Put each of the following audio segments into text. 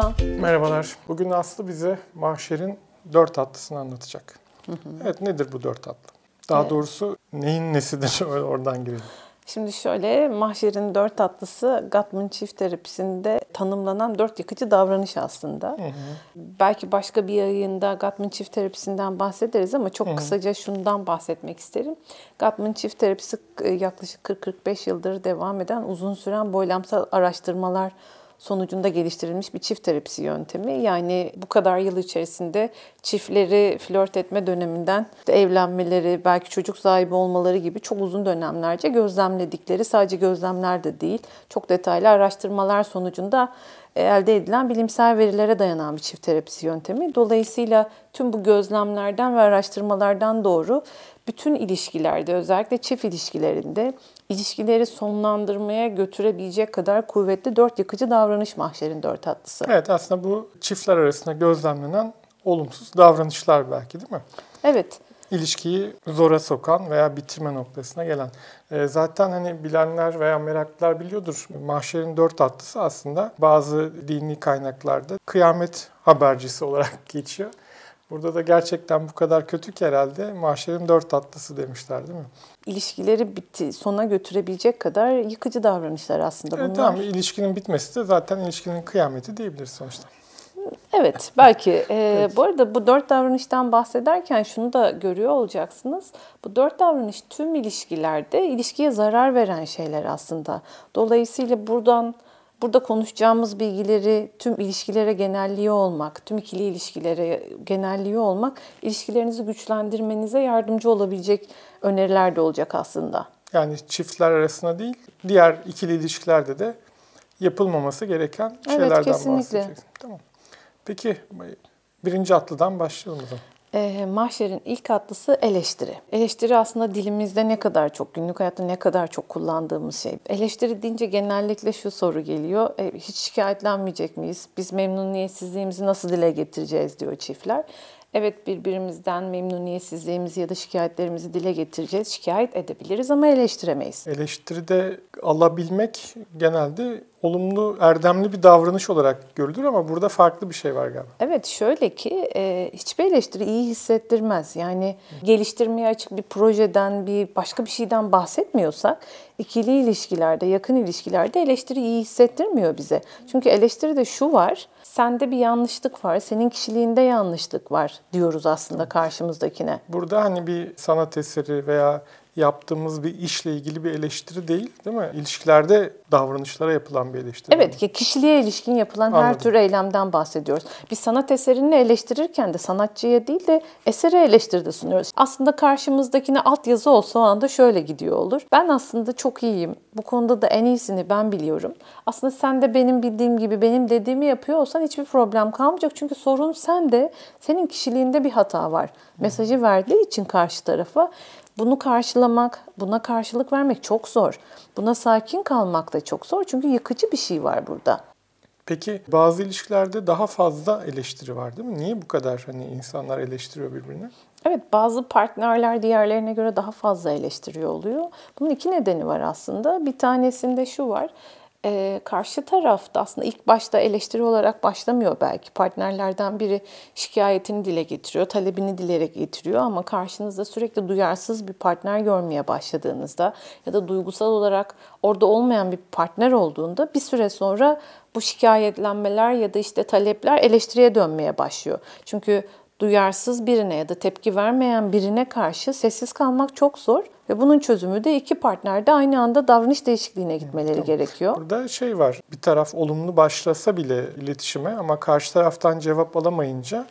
Merhaba. Merhabalar. Bugün Aslı bize mahşerin dört tatlısını anlatacak. Evet nedir bu dört tatlı? Daha Evet. doğrusu neyin nesidir oradan girelim. Şimdi şöyle mahşerin dört tatlısı Gottman çift terapisinde tanımlanan dört yıkıcı davranış aslında. Belki başka bir yayında Gottman çift terapisinden bahsederiz ama çok kısaca şundan bahsetmek isterim. Gottman çift terapisi e, yaklaşık 40-45 yıldır devam eden uzun süren boylamsal araştırmalar sonucunda geliştirilmiş bir çift terapisi yöntemi. Yani bu kadar yıl içerisinde çiftleri flört etme döneminden işte evlenmeleri, belki çocuk sahibi olmaları gibi çok uzun dönemlerce gözlemledikleri, sadece gözlemler de değil, çok detaylı araştırmalar sonucunda elde edilen bilimsel verilere dayanan bir çift terapisi yöntemi. Dolayısıyla tüm bu gözlemlerden ve araştırmalardan doğru bütün ilişkilerde özellikle çift ilişkilerinde ilişkileri sonlandırmaya götürebilecek kadar kuvvetli dört yıkıcı davranış mahşerin dört tatlısı. Evet aslında bu çiftler arasında gözlemlenen olumsuz davranışlar belki değil mi? Evet. İlişkiyi zora sokan veya bitirme noktasına gelen. Ee, zaten hani bilenler veya meraklılar biliyordur. Mahşerin dört tatlısı aslında bazı dini kaynaklarda kıyamet habercisi olarak geçiyor. Burada da gerçekten bu kadar kötü ki herhalde mahşerin dört tatlısı demişler değil mi? ilişkileri bitti, sona götürebilecek kadar yıkıcı davranışlar aslında bunlar. Evet, tamam ilişkinin bitmesi de zaten ilişkinin kıyameti diyebiliriz sonuçta. Evet belki. Ee, Bu arada bu dört davranıştan bahsederken şunu da görüyor olacaksınız. Bu dört davranış tüm ilişkilerde ilişkiye zarar veren şeyler aslında. Dolayısıyla buradan burada konuşacağımız bilgileri tüm ilişkilere genelliyor olmak, tüm ikili ilişkilere genelliyor olmak ilişkilerinizi güçlendirmenize yardımcı olabilecek öneriler de olacak aslında. Yani çiftler arasında değil, diğer ikili ilişkilerde de yapılmaması gereken Evet, şeylerden kesinlikle. bahsedeceksin. Tamam. Peki birinci atlıdan başlayalım o zaman. E, mahşerin ilk atlısı eleştiri. Eleştiri aslında dilimizde ne kadar çok, günlük hayatta ne kadar çok kullandığımız şey. Eleştiri deyince genellikle şu soru geliyor. E, hiç şikayetlenmeyecek miyiz? Biz memnuniyetsizliğimizi nasıl dile getireceğiz diyor çiftler. Evet birbirimizden memnuniyetsizliğimizi ya da şikayetlerimizi dile getireceğiz. Şikayet edebiliriz ama eleştiremeyiz. Eleştiride alabilmek genelde olumlu, erdemli bir davranış olarak görülür ama burada farklı bir şey var galiba. Evet şöyle ki e, hiçbir eleştiri iyi hissettirmez. Yani geliştirmeye açık bir projeden, bir başka bir şeyden bahsetmiyorsak ikili ilişkilerde, yakın ilişkilerde eleştiri iyi hissettirmiyor bize. Çünkü eleştiride şu var, sende bir yanlışlık var, senin kişiliğinde yanlışlık var diyoruz aslında karşımızdakine. Burada hani bir sanat eseri veya yaptığımız bir işle ilgili bir eleştiri değil, değil mi? İlişkilerde davranışlara yapılan bir eleştiri. Evet, ki kişiliğe ilişkin yapılan her Anladım. tür eylemden bahsediyoruz. Bir sanat eserini eleştirirken de sanatçıya değil de esere eleştiride sunuyoruz. Aslında karşımızdakine altyazı olsa o anda şöyle gidiyor olur. Ben aslında çok iyiyim. Bu konuda da en iyisini ben biliyorum. Aslında sen de benim bildiğim gibi benim dediğimi yapıyor olsan hiçbir problem kalmayacak. Çünkü sorun sende, senin kişiliğinde bir hata var. Mesajı verdiği için karşı tarafa bunu karşılamak, buna karşılık vermek çok zor. Buna sakin kalmak da çok zor. Çünkü yıkıcı bir şey var burada. Peki bazı ilişkilerde daha fazla eleştiri var değil mi? Niye bu kadar hani insanlar eleştiriyor birbirini? Evet bazı partnerler diğerlerine göre daha fazla eleştiriyor oluyor. Bunun iki nedeni var aslında. Bir tanesinde şu var. Ee, karşı tarafta aslında ilk başta eleştiri olarak başlamıyor belki. Partnerlerden biri şikayetini dile getiriyor, talebini dile getiriyor ama karşınızda sürekli duyarsız bir partner görmeye başladığınızda ya da duygusal olarak orada olmayan bir partner olduğunda bir süre sonra bu şikayetlenmeler ya da işte talepler eleştiriye dönmeye başlıyor. Çünkü duyarsız birine ya da tepki vermeyen birine karşı sessiz kalmak çok zor ve bunun çözümü de iki partner de aynı anda davranış değişikliğine gitmeleri gerekiyor. Burada şey var, bir taraf olumlu başlasa bile iletişime ama karşı taraftan cevap alamayınca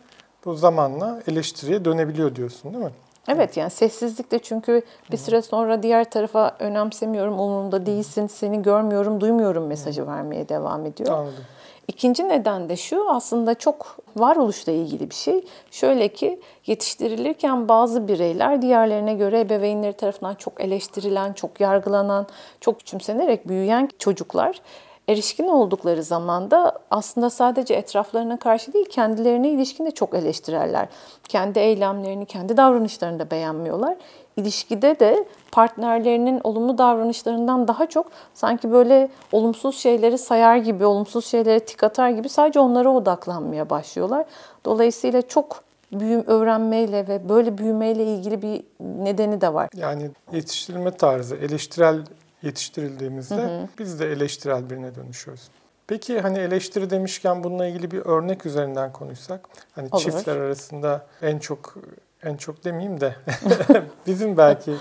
bu zamanla eleştiriye dönebiliyor diyorsun değil mi? Evet yani sessizlik de çünkü bir süre sonra diğer tarafa önemsemiyorum, umurumda değilsin, seni görmüyorum, duymuyorum mesajı vermeye devam ediyor. Anladım. İkinci neden de şu aslında çok varoluşla ilgili bir şey. Şöyle ki yetiştirilirken bazı bireyler diğerlerine göre ebeveynleri tarafından çok eleştirilen, çok yargılanan, çok küçümsenerek büyüyen çocuklar Erişkin oldukları zaman da aslında sadece etraflarına karşı değil kendilerine ilişkin de çok eleştirerler. Kendi eylemlerini, kendi davranışlarını da beğenmiyorlar. İlişkide de partnerlerinin olumlu davranışlarından daha çok sanki böyle olumsuz şeyleri sayar gibi, olumsuz şeylere tik atar gibi sadece onlara odaklanmaya başlıyorlar. Dolayısıyla çok büyüm öğrenmeyle ve böyle büyümeyle ilgili bir nedeni de var. Yani yetiştirilme tarzı eleştirel yetiştirildiğimizde hı hı. biz de eleştirel birine dönüşüyoruz. Peki hani eleştiri demişken bununla ilgili bir örnek üzerinden konuşsak. Hani Olur. çiftler arasında en çok en çok demeyeyim de bizim belki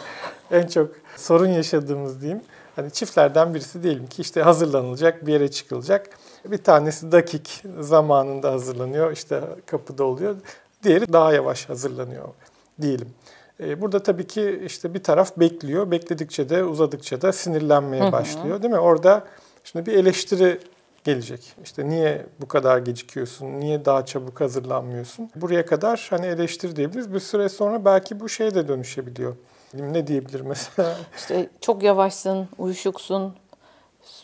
en çok sorun yaşadığımız diyeyim. Hani çiftlerden birisi diyelim ki işte hazırlanılacak, bir yere çıkılacak. Bir tanesi dakik zamanında hazırlanıyor, işte kapıda oluyor. Diğeri daha yavaş hazırlanıyor diyelim. E, burada tabii ki işte bir taraf bekliyor. Bekledikçe de uzadıkça da sinirlenmeye başlıyor değil mi? Orada şimdi bir eleştiri gelecek. İşte niye bu kadar gecikiyorsun? Niye daha çabuk hazırlanmıyorsun? Buraya kadar hani eleştiri diyebiliriz. Bir süre sonra belki bu şeye de dönüşebiliyor. Ne diyebilir mesela? İşte çok yavaşsın, uyuşuksun,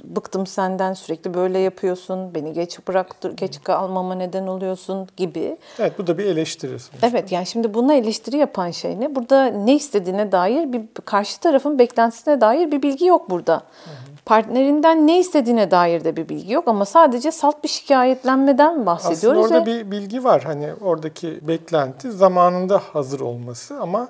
bıktım senden sürekli böyle yapıyorsun, beni geç bıraktır, geç kalmama neden oluyorsun gibi. Evet bu da bir eleştiri. Sonuçta. Evet yani şimdi buna eleştiri yapan şey ne? Burada ne istediğine dair bir karşı tarafın beklentisine dair bir bilgi yok burada. Hı. Partnerinden ne istediğine dair de bir bilgi yok ama sadece salt bir şikayetlenmeden bahsediyoruz. Aslında orada ve... bir bilgi var. Hani oradaki beklenti zamanında hazır olması ama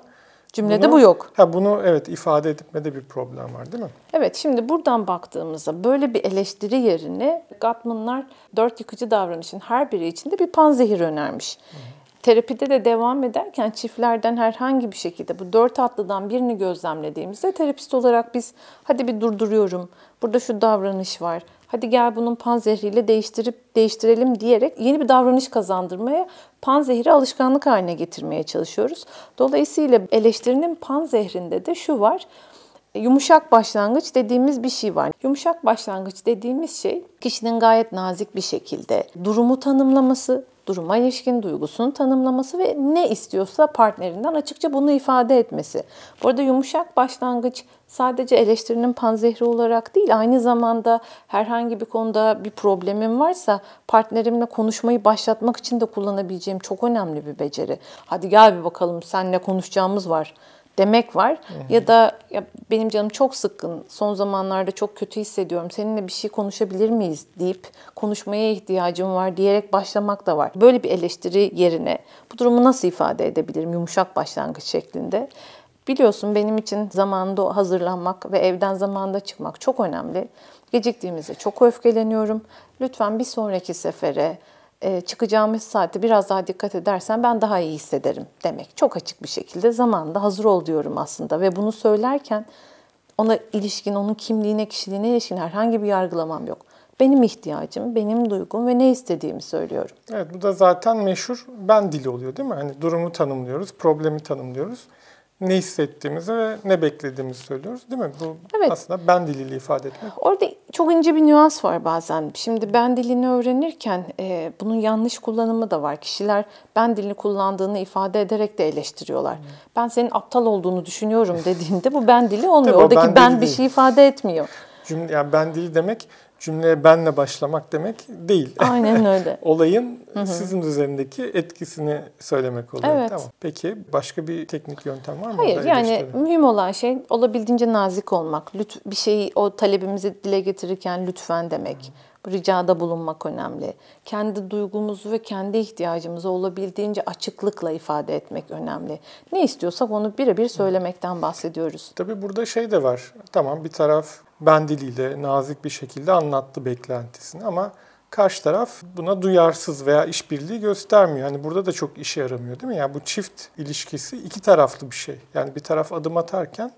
Cümlede bunu, bu yok. Ha bunu evet ifade etmede bir problem var değil mi? Evet şimdi buradan baktığımızda böyle bir eleştiri yerine Gottman'lar dört yıkıcı davranışın her biri içinde bir panzehir önermiş. Hı. Terapide de devam ederken çiftlerden herhangi bir şekilde bu dört atlıdan birini gözlemlediğimizde terapist olarak biz hadi bir durduruyorum, burada şu davranış var, hadi gel bunun panzehriyle değiştirip değiştirelim diyerek yeni bir davranış kazandırmaya panzehri alışkanlık haline getirmeye çalışıyoruz. Dolayısıyla eleştirinin panzehrinde de şu var. Yumuşak başlangıç dediğimiz bir şey var. Yumuşak başlangıç dediğimiz şey kişinin gayet nazik bir şekilde durumu tanımlaması, duruma ilişkin duygusunu tanımlaması ve ne istiyorsa partnerinden açıkça bunu ifade etmesi. Bu arada yumuşak başlangıç sadece eleştirinin panzehri olarak değil, aynı zamanda herhangi bir konuda bir problemim varsa partnerimle konuşmayı başlatmak için de kullanabileceğim çok önemli bir beceri. Hadi gel bir bakalım seninle konuşacağımız var demek var. Hı hı. Ya da ya benim canım çok sıkkın, son zamanlarda çok kötü hissediyorum, seninle bir şey konuşabilir miyiz deyip konuşmaya ihtiyacım var diyerek başlamak da var. Böyle bir eleştiri yerine bu durumu nasıl ifade edebilirim yumuşak başlangıç şeklinde? Biliyorsun benim için zamanında hazırlanmak ve evden zamanında çıkmak çok önemli. Geciktiğimizde çok öfkeleniyorum. Lütfen bir sonraki sefere çıkacağımız saatte biraz daha dikkat edersen ben daha iyi hissederim demek. Çok açık bir şekilde zamanında hazır ol diyorum aslında ve bunu söylerken ona ilişkin, onun kimliğine, kişiliğine ilişkin herhangi bir yargılamam yok. Benim ihtiyacım, benim duygum ve ne istediğimi söylüyorum. Evet bu da zaten meşhur ben dili oluyor değil mi? Hani durumu tanımlıyoruz, problemi tanımlıyoruz ne hissettiğimizi ve ne beklediğimizi söylüyoruz değil mi? Bu evet. aslında ben diliyle ifade etmek. Orada çok ince bir nüans var bazen. Şimdi ben dilini öğrenirken e, bunun yanlış kullanımı da var. Kişiler ben dilini kullandığını ifade ederek de eleştiriyorlar. Hmm. Ben senin aptal olduğunu düşünüyorum dediğinde bu ben dili olmuyor. Oradaki ben, ben bir şey ifade etmiyor. Cümle, yani ben dili demek cümleye benle başlamak demek değil. Aynen öyle. Olayın Hı-hı. sizin üzerindeki etkisini söylemek oluyor. Evet. Tamam. Peki başka bir teknik yöntem var mı? Hayır yani mühim olan şey olabildiğince nazik olmak. Lütf, bir şeyi o talebimizi dile getirirken lütfen demek. Hı-hı. Ricada bulunmak önemli. Kendi duygumuzu ve kendi ihtiyacımızı olabildiğince açıklıkla ifade etmek önemli. Ne istiyorsak onu birebir söylemekten bahsediyoruz. Tabii burada şey de var. Tamam bir taraf ben diliyle nazik bir şekilde anlattı beklentisini ama karşı taraf buna duyarsız veya işbirliği göstermiyor. Hani burada da çok işe yaramıyor değil mi? Yani bu çift ilişkisi iki taraflı bir şey. Yani bir taraf adım atarken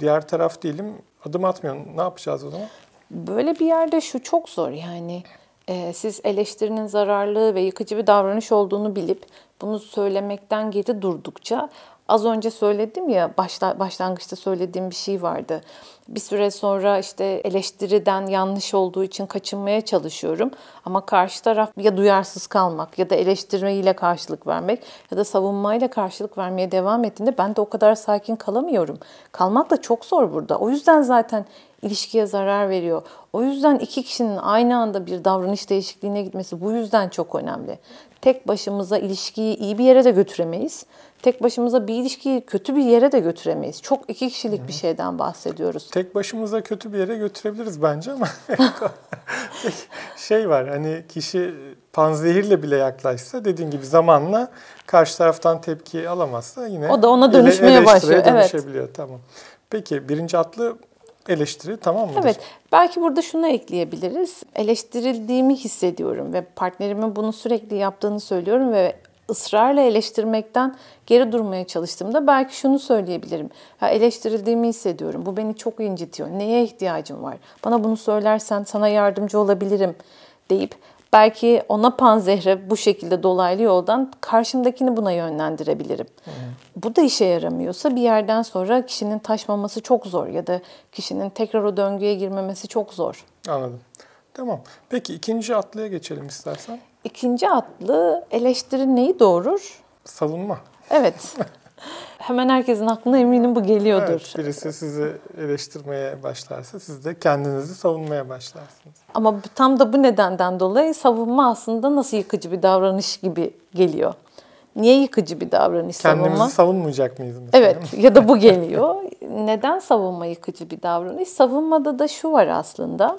diğer taraf diyelim adım atmıyor. Ne yapacağız o zaman? Böyle bir yerde şu çok zor yani. E, siz eleştirinin zararlı ve yıkıcı bir davranış olduğunu bilip bunu söylemekten geri durdukça az önce söyledim ya başla, başlangıçta söylediğim bir şey vardı. Bir süre sonra işte eleştiriden yanlış olduğu için kaçınmaya çalışıyorum. Ama karşı taraf ya duyarsız kalmak ya da eleştirmeyle karşılık vermek ya da savunmayla karşılık vermeye devam ettiğinde ben de o kadar sakin kalamıyorum. Kalmak da çok zor burada. O yüzden zaten ilişkiye zarar veriyor. O yüzden iki kişinin aynı anda bir davranış değişikliğine gitmesi bu yüzden çok önemli. Tek başımıza ilişkiyi iyi bir yere de götüremeyiz. Tek başımıza bir ilişkiyi kötü bir yere de götüremeyiz. Çok iki kişilik bir şeyden bahsediyoruz. Tek başımıza kötü bir yere götürebiliriz bence ama şey var hani kişi panzehirle bile yaklaşsa dediğin gibi zamanla karşı taraftan tepki alamazsa yine o da ona dönüşmeye başlıyor. Dönüşebiliyor. Evet. Tamam. Peki birinci atlı eleştiri tamam mı? Evet. Belki burada şunu ekleyebiliriz. Eleştirildiğimi hissediyorum ve partnerimin bunu sürekli yaptığını söylüyorum ve ısrarla eleştirmekten geri durmaya çalıştığımda belki şunu söyleyebilirim. Ya eleştirildiğimi hissediyorum. Bu beni çok incitiyor. Neye ihtiyacım var? Bana bunu söylersen sana yardımcı olabilirim deyip belki ona panzehre bu şekilde dolaylı yoldan karşımdakini buna yönlendirebilirim. Hı. Bu da işe yaramıyorsa bir yerden sonra kişinin taşmaması çok zor ya da kişinin tekrar o döngüye girmemesi çok zor. Anladım. Tamam. Peki ikinci atlıya geçelim istersen. İkinci atlı eleştiri neyi doğurur? Savunma. Evet. Hemen herkesin aklına eminim bu geliyordur. Evet, birisi sizi eleştirmeye başlarsa siz de kendinizi savunmaya başlarsınız. Ama tam da bu nedenden dolayı savunma aslında nasıl yıkıcı bir davranış gibi geliyor. Niye yıkıcı bir davranış Kendimizi savunma? Kendimizi savunmayacak mıyız mesela? Evet ya da bu geliyor. Neden savunma yıkıcı bir davranış? Savunmada da şu var aslında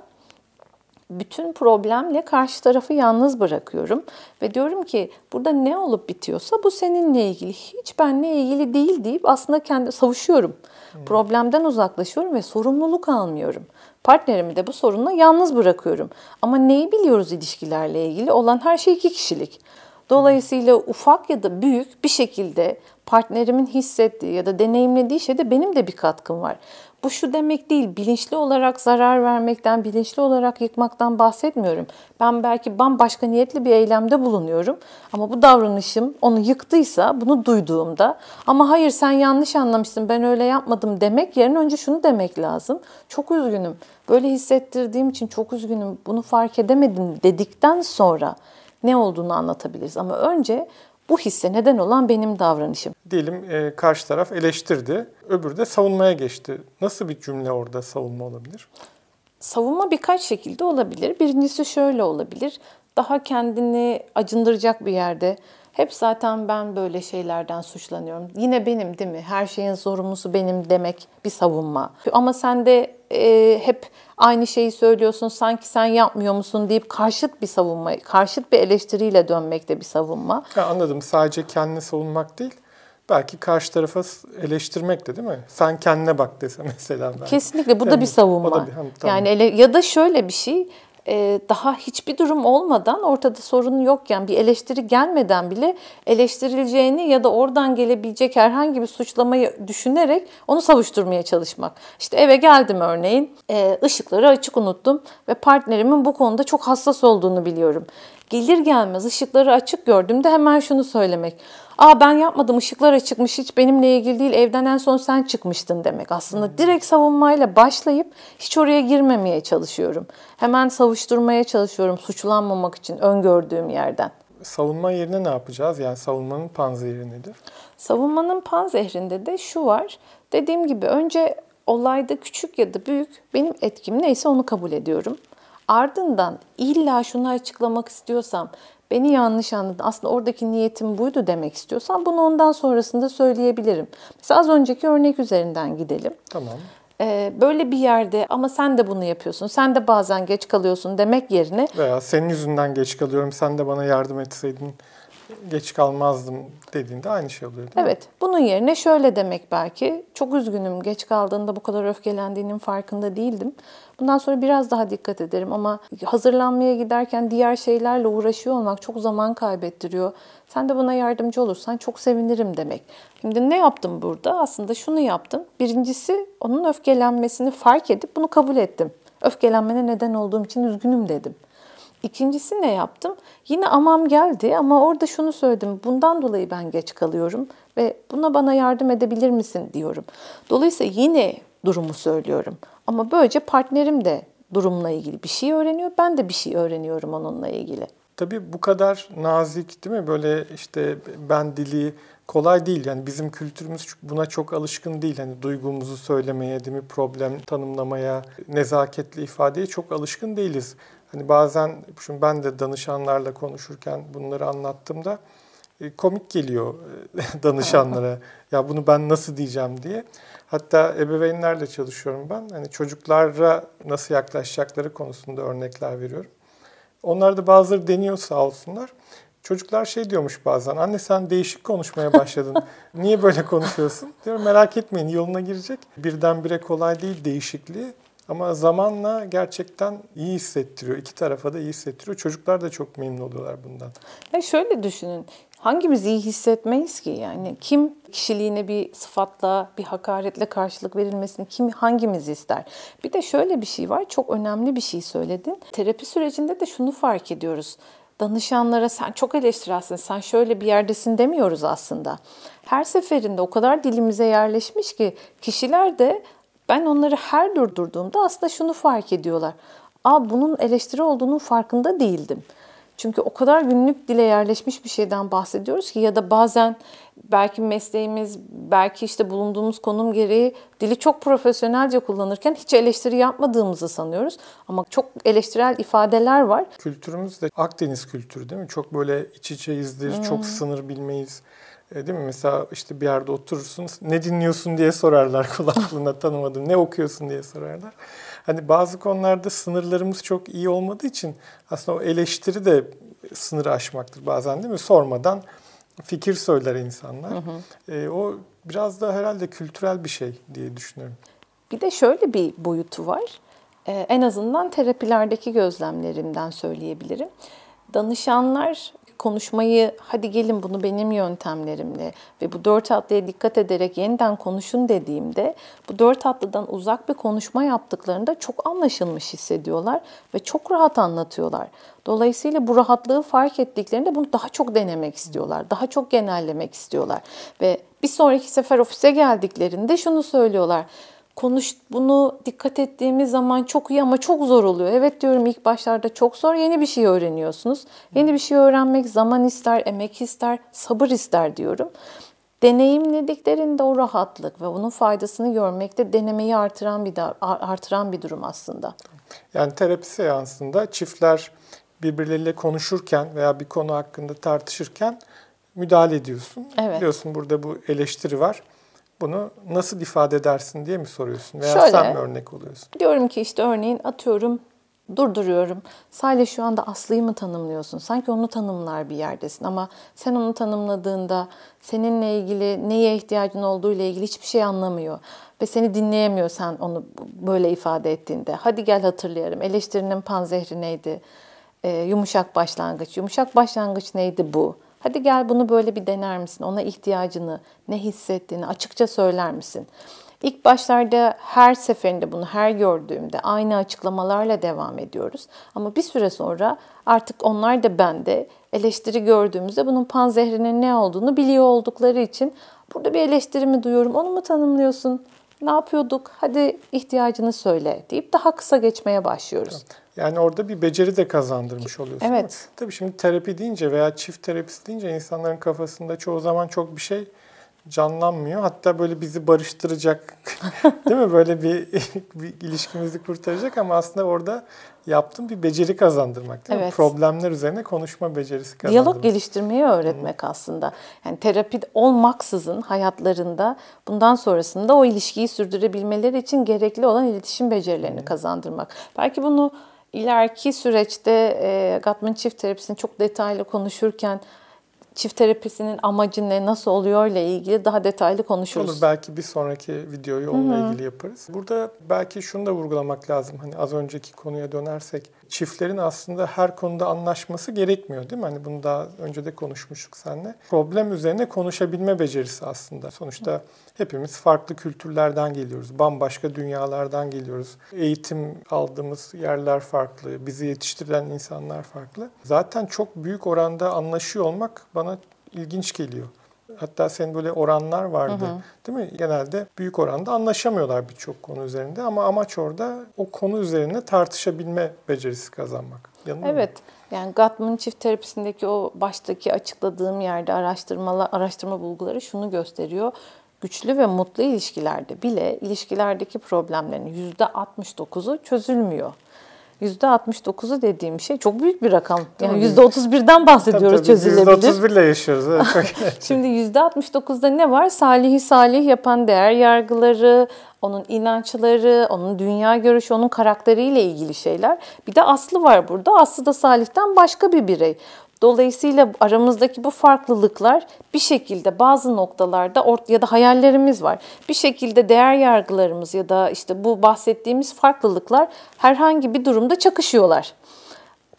bütün problemle karşı tarafı yalnız bırakıyorum ve diyorum ki burada ne olup bitiyorsa bu seninle ilgili hiç benle ilgili değil deyip aslında kendi savuşuyorum. Hmm. Problemden uzaklaşıyorum ve sorumluluk almıyorum. Partnerimi de bu sorunla yalnız bırakıyorum. Ama neyi biliyoruz ilişkilerle ilgili? Olan her şey iki kişilik. Dolayısıyla ufak ya da büyük bir şekilde partnerimin hissettiği ya da deneyimlediği şeyde benim de bir katkım var. Bu şu demek değil, bilinçli olarak zarar vermekten, bilinçli olarak yıkmaktan bahsetmiyorum. Ben belki bambaşka niyetli bir eylemde bulunuyorum ama bu davranışım onu yıktıysa bunu duyduğumda ama hayır sen yanlış anlamışsın ben öyle yapmadım demek yerine önce şunu demek lazım. Çok üzgünüm, böyle hissettirdiğim için çok üzgünüm, bunu fark edemedim dedikten sonra ne olduğunu anlatabiliriz. Ama önce bu hisse neden olan benim davranışım. Diyelim e, karşı taraf eleştirdi, öbürü de savunmaya geçti. Nasıl bir cümle orada savunma olabilir? Savunma birkaç şekilde olabilir. Birincisi şöyle olabilir. Daha kendini acındıracak bir yerde hep zaten ben böyle şeylerden suçlanıyorum. Yine benim değil mi? Her şeyin sorumlusu benim demek bir savunma. Ama sen de e, hep aynı şeyi söylüyorsun sanki sen yapmıyor musun deyip karşıt bir savunma, karşıt bir eleştiriyle dönmek de bir savunma. Ha, anladım. Sadece kendini savunmak değil belki karşı tarafa eleştirmek de değil mi? Sen kendine bak dese mesela. Belki. Kesinlikle bu da bir savunma. Da bir, tamam. Yani ele, ya da şöyle bir şey daha hiçbir durum olmadan ortada sorun yokken bir eleştiri gelmeden bile eleştirileceğini ya da oradan gelebilecek herhangi bir suçlamayı düşünerek onu savuşturmaya çalışmak. İşte eve geldim örneğin e, ışıkları açık unuttum ve partnerimin bu konuda çok hassas olduğunu biliyorum. Gelir gelmez ışıkları açık gördüğümde hemen şunu söylemek. Aa ben yapmadım ışıklar açıkmış hiç benimle ilgili değil evden en son sen çıkmıştın demek. Aslında hmm. direkt savunmayla başlayıp hiç oraya girmemeye çalışıyorum. Hemen savuşturmaya çalışıyorum suçlanmamak için öngördüğüm yerden. Savunma yerine ne yapacağız? Yani savunmanın panzehri nedir? Savunmanın panzehrinde de şu var. Dediğim gibi önce olayda küçük ya da büyük benim etkim neyse onu kabul ediyorum. Ardından illa şunu açıklamak istiyorsam beni yanlış anladın. Aslında oradaki niyetim buydu demek istiyorsan bunu ondan sonrasında söyleyebilirim. Mesela az önceki örnek üzerinden gidelim. Tamam. Ee, böyle bir yerde ama sen de bunu yapıyorsun. Sen de bazen geç kalıyorsun demek yerine. Veya senin yüzünden geç kalıyorum. Sen de bana yardım etseydin geç kalmazdım dediğinde aynı şey oluyor değil Evet. Mi? Bunun yerine şöyle demek belki. Çok üzgünüm geç kaldığında bu kadar öfkelendiğinin farkında değildim. Bundan sonra biraz daha dikkat ederim ama hazırlanmaya giderken diğer şeylerle uğraşıyor olmak çok zaman kaybettiriyor. Sen de buna yardımcı olursan çok sevinirim demek. Şimdi ne yaptım burada? Aslında şunu yaptım. Birincisi onun öfkelenmesini fark edip bunu kabul ettim. Öfkelenmene neden olduğum için üzgünüm dedim. İkincisi ne yaptım? Yine amam geldi ama orada şunu söyledim. Bundan dolayı ben geç kalıyorum ve buna bana yardım edebilir misin diyorum. Dolayısıyla yine durumu söylüyorum. Ama böylece partnerim de durumla ilgili bir şey öğreniyor. Ben de bir şey öğreniyorum onunla ilgili. tabii bu kadar nazik değil mi? Böyle işte ben dili kolay değil. Yani bizim kültürümüz buna çok alışkın değil. Hani duygumuzu söylemeye, değil mi? Problem tanımlamaya, nezaketli ifadeye çok alışkın değiliz. Hani bazen şimdi ben de danışanlarla konuşurken bunları anlattığımda e, komik geliyor e, danışanlara. ya bunu ben nasıl diyeceğim diye. Hatta ebeveynlerle çalışıyorum ben. Hani çocuklara nasıl yaklaşacakları konusunda örnekler veriyorum. Onlar da bazıları deniyor sağ olsunlar. Çocuklar şey diyormuş bazen, anne sen değişik konuşmaya başladın. Niye böyle konuşuyorsun? Diyorum merak etmeyin yoluna girecek. Birdenbire kolay değil değişikliği. Ama zamanla gerçekten iyi hissettiriyor. İki tarafa da iyi hissettiriyor. Çocuklar da çok memnun oluyorlar bundan. Ya şöyle düşünün. Hangimiz iyi hissetmeyiz ki? Yani kim kişiliğine bir sıfatla, bir hakaretle karşılık verilmesini kim hangimiz ister? Bir de şöyle bir şey var. Çok önemli bir şey söyledin. Terapi sürecinde de şunu fark ediyoruz danışanlara sen çok eleştirelsin, sen şöyle bir yerdesin demiyoruz aslında. Her seferinde o kadar dilimize yerleşmiş ki kişiler de ben onları her durdurduğumda aslında şunu fark ediyorlar. Aa bunun eleştiri olduğunun farkında değildim. Çünkü o kadar günlük dile yerleşmiş bir şeyden bahsediyoruz ki ya da bazen belki mesleğimiz, belki işte bulunduğumuz konum gereği dili çok profesyonelce kullanırken hiç eleştiri yapmadığımızı sanıyoruz. Ama çok eleştirel ifadeler var. Kültürümüz de Akdeniz kültürü değil mi? Çok böyle iç içeyizdir, hmm. çok sınır bilmeyiz. E, değil mi? Mesela işte bir yerde oturursun, ne dinliyorsun diye sorarlar kulaklığına tanımadın, ne okuyorsun diye sorarlar. Hani bazı konularda sınırlarımız çok iyi olmadığı için aslında o eleştiri de sınırı aşmaktır bazen değil mi? Sormadan fikir söyler insanlar. Hı hı. E, o biraz da herhalde kültürel bir şey diye düşünüyorum. Bir de şöyle bir boyutu var. Ee, en azından terapilerdeki gözlemlerimden söyleyebilirim. Danışanlar konuşmayı hadi gelin bunu benim yöntemlerimle ve bu dört atlıya dikkat ederek yeniden konuşun dediğimde bu dört atlıdan uzak bir konuşma yaptıklarında çok anlaşılmış hissediyorlar ve çok rahat anlatıyorlar. Dolayısıyla bu rahatlığı fark ettiklerinde bunu daha çok denemek istiyorlar. Daha çok genellemek istiyorlar. Ve bir sonraki sefer ofise geldiklerinde şunu söylüyorlar konuş bunu dikkat ettiğimiz zaman çok iyi ama çok zor oluyor. Evet diyorum ilk başlarda çok zor. Yeni bir şey öğreniyorsunuz. Yeni bir şey öğrenmek zaman ister, emek ister, sabır ister diyorum. Deneyimlediklerinde o rahatlık ve onun faydasını görmekte denemeyi artıran bir artıran bir durum aslında. Yani terapi seansında çiftler birbirleriyle konuşurken veya bir konu hakkında tartışırken müdahale ediyorsun. Evet. Biliyorsun burada bu eleştiri var bunu nasıl ifade edersin diye mi soruyorsun? Veya Şöyle, sen mi örnek oluyorsun? Diyorum ki işte örneğin atıyorum durduruyorum. Sadece şu anda Aslı'yı mı tanımlıyorsun? Sanki onu tanımlar bir yerdesin ama sen onu tanımladığında seninle ilgili neye ihtiyacın olduğu ile ilgili hiçbir şey anlamıyor ve seni dinleyemiyor sen onu böyle ifade ettiğinde. Hadi gel hatırlayalım. Eleştirinin panzehri neydi? Ee, yumuşak başlangıç. Yumuşak başlangıç neydi bu? Hadi gel bunu böyle bir dener misin? Ona ihtiyacını, ne hissettiğini açıkça söyler misin? İlk başlarda her seferinde bunu her gördüğümde aynı açıklamalarla devam ediyoruz. Ama bir süre sonra artık onlar da bende eleştiri gördüğümüzde bunun panzehrinin ne olduğunu biliyor oldukları için burada bir eleştirimi duyuyorum. Onu mu tanımlıyorsun? Ne yapıyorduk? Hadi ihtiyacını söyle deyip daha kısa geçmeye başlıyoruz. Yani orada bir beceri de kazandırmış oluyorsun. Evet. Tabii şimdi terapi deyince veya çift terapisi deyince insanların kafasında çoğu zaman çok bir şey canlanmıyor. Hatta böyle bizi barıştıracak değil mi? Böyle bir, bir ilişkimizi kurtaracak ama aslında orada yaptığım bir beceri kazandırmak değil evet. mi? Problemler üzerine konuşma becerisi kazandırmak. Diyalog geliştirmeyi öğretmek hmm. aslında. Yani terapi olmaksızın hayatlarında bundan sonrasında o ilişkiyi sürdürebilmeleri için gerekli olan iletişim becerilerini hmm. kazandırmak. Belki bunu ileriki süreçte e, Gatman çift terapisini çok detaylı konuşurken çift terapisinin amacı ne, nasıl oluyor ile ilgili daha detaylı konuşuruz. Olur belki bir sonraki videoyu onunla Hı-hı. ilgili yaparız. Burada belki şunu da vurgulamak lazım. Hani az önceki konuya dönersek çiftlerin aslında her konuda anlaşması gerekmiyor değil mi? Hani bunu daha önce de konuşmuştuk seninle. Problem üzerine konuşabilme becerisi aslında. Sonuçta hepimiz farklı kültürlerden geliyoruz. Bambaşka dünyalardan geliyoruz. Eğitim aldığımız yerler farklı. Bizi yetiştirilen insanlar farklı. Zaten çok büyük oranda anlaşıyor olmak bana ilginç geliyor. Hatta senin böyle oranlar vardı. Değil mi? Genelde büyük oranda anlaşamıyorlar birçok konu üzerinde ama amaç orada o konu üzerine tartışabilme becerisi kazanmak. Yanılıyor Evet. Yani Gottman çift terapisindeki o baştaki açıkladığım yerde araştırmalar, araştırma bulguları şunu gösteriyor. Güçlü ve mutlu ilişkilerde bile ilişkilerdeki problemlerin %69'u çözülmüyor. %69'u dediğim şey çok büyük bir rakam. Yani Tabii. %31'den bahsediyoruz Tabii, tabii, çözülebilir. %31 ile yaşıyoruz. Evet, Şimdi %69'da ne var? Salihi salih yapan değer yargıları, onun inançları, onun dünya görüşü, onun karakteriyle ilgili şeyler. Bir de Aslı var burada. Aslı da Salih'ten başka bir birey. Dolayısıyla aramızdaki bu farklılıklar bir şekilde bazı noktalarda ya da hayallerimiz var. Bir şekilde değer yargılarımız ya da işte bu bahsettiğimiz farklılıklar herhangi bir durumda çakışıyorlar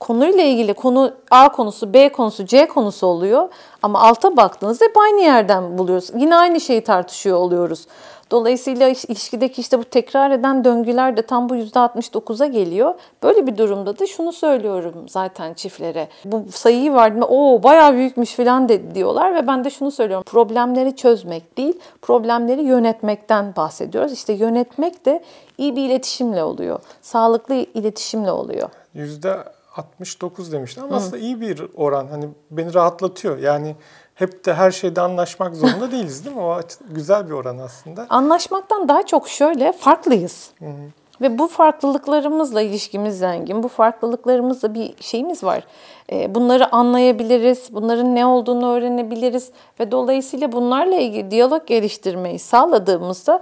konuyla ilgili konu A konusu, B konusu, C konusu oluyor. Ama alta baktığınızda hep aynı yerden buluyoruz. Yine aynı şeyi tartışıyor oluyoruz. Dolayısıyla iş- ilişkideki işte bu tekrar eden döngüler de tam bu %69'a geliyor. Böyle bir durumda da şunu söylüyorum zaten çiftlere. Bu sayıyı verdiğimde o bayağı büyükmüş falan de, diyorlar ve ben de şunu söylüyorum. Problemleri çözmek değil, problemleri yönetmekten bahsediyoruz. İşte yönetmek de iyi bir iletişimle oluyor. Sağlıklı iletişimle oluyor. %69 demiştin ama aslında iyi bir oran. Hani beni rahatlatıyor. Yani hep de her şeyde anlaşmak zorunda değiliz değil mi? O güzel bir oran aslında. Anlaşmaktan daha çok şöyle farklıyız. Ve bu farklılıklarımızla ilişkimiz zengin. Bu farklılıklarımızla bir şeyimiz var. Ee, Bunları anlayabiliriz, bunların ne olduğunu öğrenebiliriz ve dolayısıyla bunlarla ilgili diyalog geliştirmeyi sağladığımızda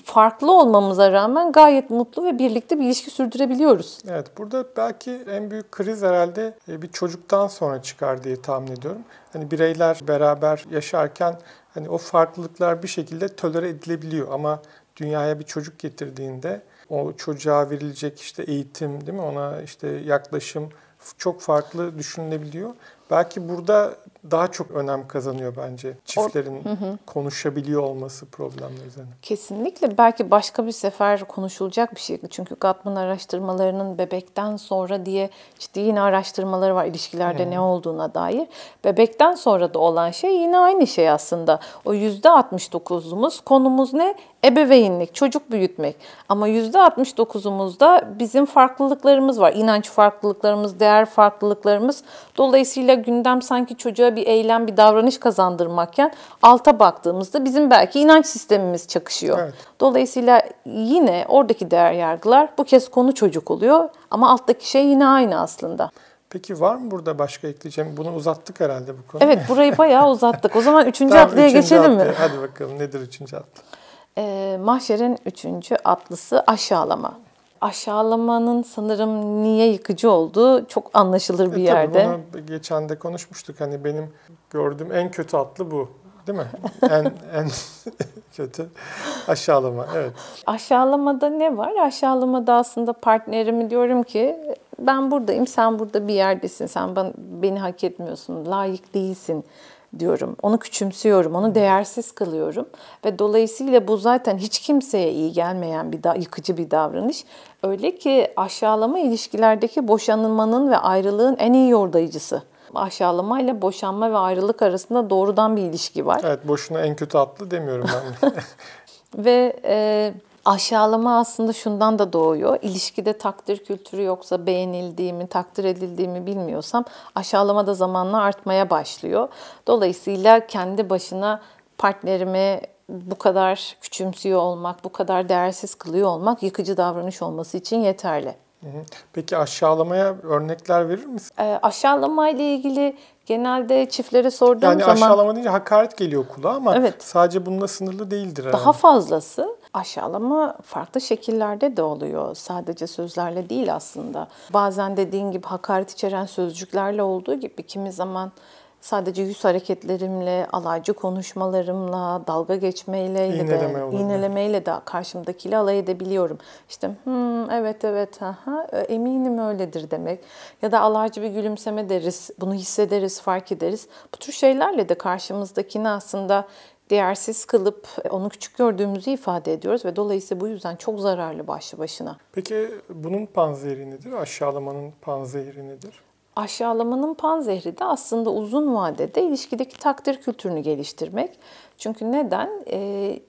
farklı olmamıza rağmen gayet mutlu ve birlikte bir ilişki sürdürebiliyoruz. Evet burada belki en büyük kriz herhalde e, bir çocuktan sonra çıkar diye tahmin ediyorum. Hani bireyler beraber yaşarken hani o farklılıklar bir şekilde tolere edilebiliyor ama dünyaya bir çocuk getirdiğinde o çocuğa verilecek işte eğitim değil mi ona işte yaklaşım çok farklı düşünülebiliyor. Belki burada daha çok önem kazanıyor bence çiftlerin konuşabiliyor olması problemler üzerine. Kesinlikle belki başka bir sefer konuşulacak bir şey. Çünkü Gottman araştırmalarının bebekten sonra diye ciddi yine araştırmaları var ilişkilerde ne olduğuna dair. Bebekten sonra da olan şey yine aynı şey aslında. O %69'umuz konumuz ne? Ebeveynlik, çocuk büyütmek. Ama %69'umuzda bizim farklılıklarımız var. İnanç farklılıklarımız, değer farklılıklarımız. Dolayısıyla gündem sanki çocuğa bir eylem, bir davranış kazandırmakken alta baktığımızda bizim belki inanç sistemimiz çakışıyor. Evet. Dolayısıyla yine oradaki değer yargılar bu kez konu çocuk oluyor ama alttaki şey yine aynı aslında. Peki var mı burada başka ekleyeceğim? Bunu uzattık herhalde bu konuyu. Evet burayı bayağı uzattık. O zaman üçüncü Tamam, atlıya üçüncü geçelim mi? atlı. Hadi bakalım nedir üçüncü atlı? Ee, mahşerin üçüncü atlısı aşağılama. Aşağılamanın sanırım niye yıkıcı olduğu çok anlaşılır bir E, yerde. Tabii bunu geçen de konuşmuştuk. Hani benim gördüğüm en kötü atlı bu. Değil mi? en en kötü aşağılama. Evet. Aşağılamada ne var? Aşağılamada aslında partnerimi diyorum ki ben buradayım, sen burada bir yerdesin, sen ben, beni hak etmiyorsun, layık değilsin diyorum. Onu küçümsüyorum, onu değersiz kılıyorum ve dolayısıyla bu zaten hiç kimseye iyi gelmeyen bir da, yıkıcı bir davranış. Öyle ki aşağılama ilişkilerdeki boşanmanın ve ayrılığın en iyi yordayıcısı. Aşağılama ile boşanma ve ayrılık arasında doğrudan bir ilişki var. Evet boşuna en kötü atlı demiyorum ben. Ve e, aşağılama aslında şundan da doğuyor. İlişkide takdir kültürü yoksa beğenildiğimi, takdir edildiğimi bilmiyorsam aşağılama da zamanla artmaya başlıyor. Dolayısıyla kendi başına partnerimi bu kadar küçümsüyor olmak, bu kadar değersiz kılıyor olmak yıkıcı davranış olması için yeterli. Peki aşağılamaya örnekler verir misin? E, aşağılama ile ilgili genelde çiftlere sorduğum Yani zaman... aşağılama deyince hakaret geliyor kulağa ama Evet. sadece bununla sınırlı değildir. herhalde. Daha fazlası aşağılama farklı şekillerde de oluyor. Sadece sözlerle değil aslında. Bazen dediğin gibi hakaret içeren sözcüklerle olduğu gibi kimi zaman sadece yüz hareketlerimle, alaycı konuşmalarımla, dalga geçmeyle İğneleme de, iğnelemeyle de karşımdakiyle alay edebiliyorum. İşte hmm, evet evet aha, eminim öyledir demek. Ya da alaycı bir gülümseme deriz, bunu hissederiz, fark ederiz. Bu tür şeylerle de karşımızdakini aslında değersiz kılıp onu küçük gördüğümüzü ifade ediyoruz ve dolayısıyla bu yüzden çok zararlı başlı başına. Peki bunun panzehiri nedir? Aşağılamanın panzehiri nedir? Aşağılamanın panzehri de aslında uzun vadede ilişkideki takdir kültürünü geliştirmek. Çünkü neden? E,